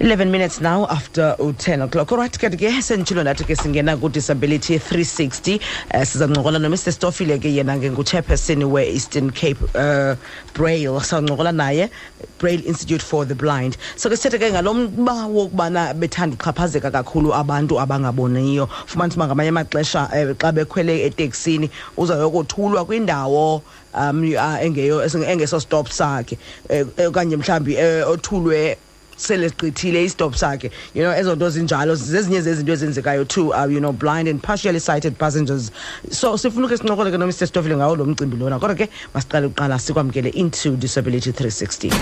11 minutes now after u-10 o'clock olright kanti ke senditshilo ndathi ke singena kudisability 360 uh, sizancokola nomr stofile ke yena ke nguchairperson we-eastern cape uh, braille sawuncokola naye braille institute for the blind so ke sithethe ke ngalo mba wokubana bethanda uxhaphazeka kakhulu abantu abangaboniyo fumanisa uba ngamanye amaxesha um xa bekhwele eteksini uzayokothulwa kwindawo um ah, engeyo engeso stop sakhe eh, eh, okanye mhlawumbi eh, othulwe sele sigqithile istop sakhe you know ezo nto zinjalo zezinye zezinto ezenzekayo too uh, you know blind and partially sighted passengers so sifuna uke sincokole ke nomr stofile ngawo lo mcimbi lona kodwa ke masiqale kuqala sikwamkele into disability 360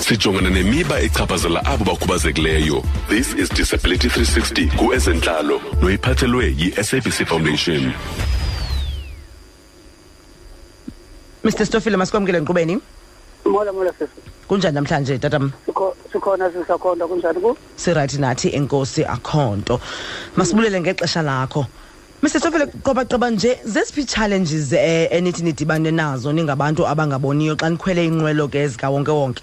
sijongana nemiba echaphazela abo bakhubazekileyo this is disability 360 kuezentlalo noyiphathelwe yi-sabc foundation mr stofile masikwamkele nkqubeni mola mola sisi kunjani namhlanje tatam sikhona sisakhonda kunjani ku sirayithi nathi enkosi akho nto masibulele ngexesha lakho Mr Sofele qoba nje zesiphi challenges eh, enithi nidibane nazo ningabantu abangaboniyo xa nikhwele inqwelo ke ezikawonke wonke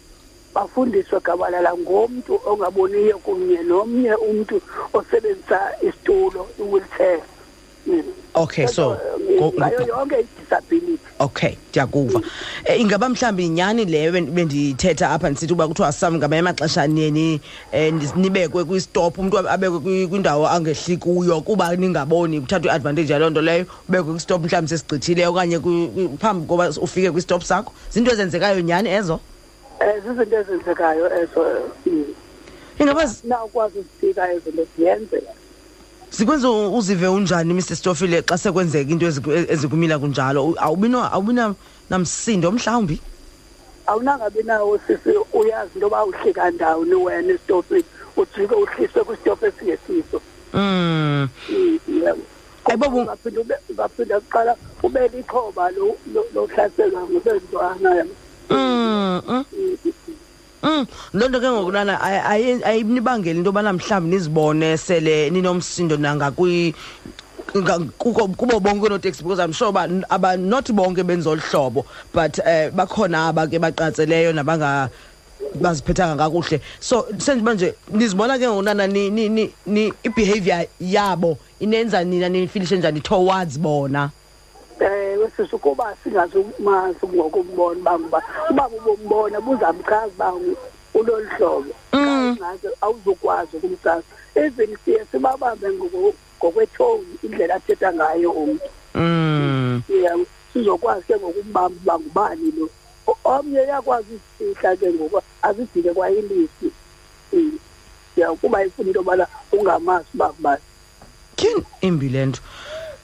bafundiswe gabalala ngomntu ongaboniyo kunye nomnye umntu osebenzisa isitulo i-wheelchair okay so ngayo yonke i-disability okay ndiyakuva eh, ingaba mhlawumbi nyhani leyo bendithetha apha ndisithi uba kuthiwa sam ngamanye amaxesha niyeni eh, um nibekwe kwistop umntu abekwe kwindawo angehli kuyo kuba ningaboni kuthathwa i-advantage yaloo nto leyo kubekho kwistop mhlawumbi sesigqithile okanye phambi koba ufike kwistop sakho zinto ezenzekayo nyhani ezo um zizinto ezenzekayo ezo mm. ingaba nawukwazi uzifika ezinto ziyenzeka zikwenza uzive unjani mr stofile xa sekwenzeka into ezikumila kunjalo awubinamsindo mhlawumbi awunangabi nawo sisi uyazi into yoba uhlika ndawoni wena istofile ujike uhliswe kwisitofu esingesiso mm. mm uzaphinda kuqala ube lixhoba lohlaselwa ngusentwana mm, mm. mm, loo nto ke ngoku lana ayinibangeli into yobana mhlawumbi nizibone sele ninomsindo kubo bonke oonoteksi because i'm sure uba aba not bonke benza olu hlobo but um bakhona aba ke baqatseleyo nabanga baziphethanga kakuhle so sendiba nje nizibona ke ngonana ibehavior yabo inenza nina nifilishe njani towards bona ewe eh, sisi ukuba singazumazi ngokumbona uba uba uba bubombona buzamchaza uba ulolu hlobo mm. awuzukwazi ukumchaza even siye sibabambe ngokwethoni indlela athetha ngayo umntu mm. sizokwazi ke ngokumbamba uba ngubani lo omnye uyakwazi uzifihla ke ngoku azidile kwayilisi ya kuba ifuna into yobana ungamazi uba kubani tyhini imbi le nto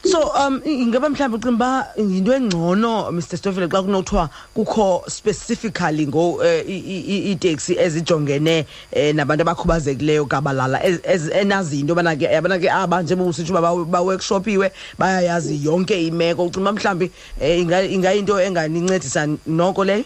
so um ingaba mhlawumbi ucinga uba yinto engcono mr stofile xa kunothiwa kukho specifically ngo eh, iiteksi ezijongene eh, nabantu abakhubazekileyo gabalala enazi into yobana ke yabona ke aba njengoba usitsho uba baworkshopiwe bayayazi yonke imeko ucinga uba mhlawumbi um ingayinto enganincedisa noko leyo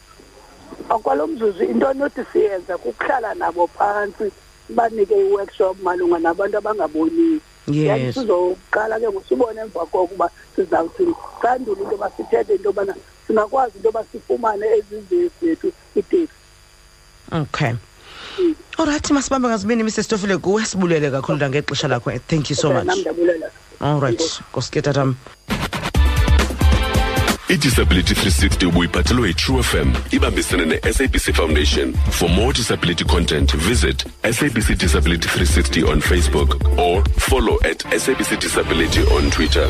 okwalo mzuzu into onothi siyenza kukuhlala nabo phantsi banike i-workshop malunga nabantu abangaboniyo yes sizoqala ke ngosibone emva kokuba sizawuthi sandule into yoba sithethe into yobana singakwazi into yoba sifumane ezizini zethu iteksi okay olrayithi masibambe ngazibini mr stofile kuwe sibulele kakhulu ngexesha lakho thank you so much olrayithi nkosikhe tatam idisability 360 ubuyiphathelwe yitrue fm ibambisene ne-sabc foundation for more disability content visit sabc disability 360 on facebook or follow at sabc disability on twitter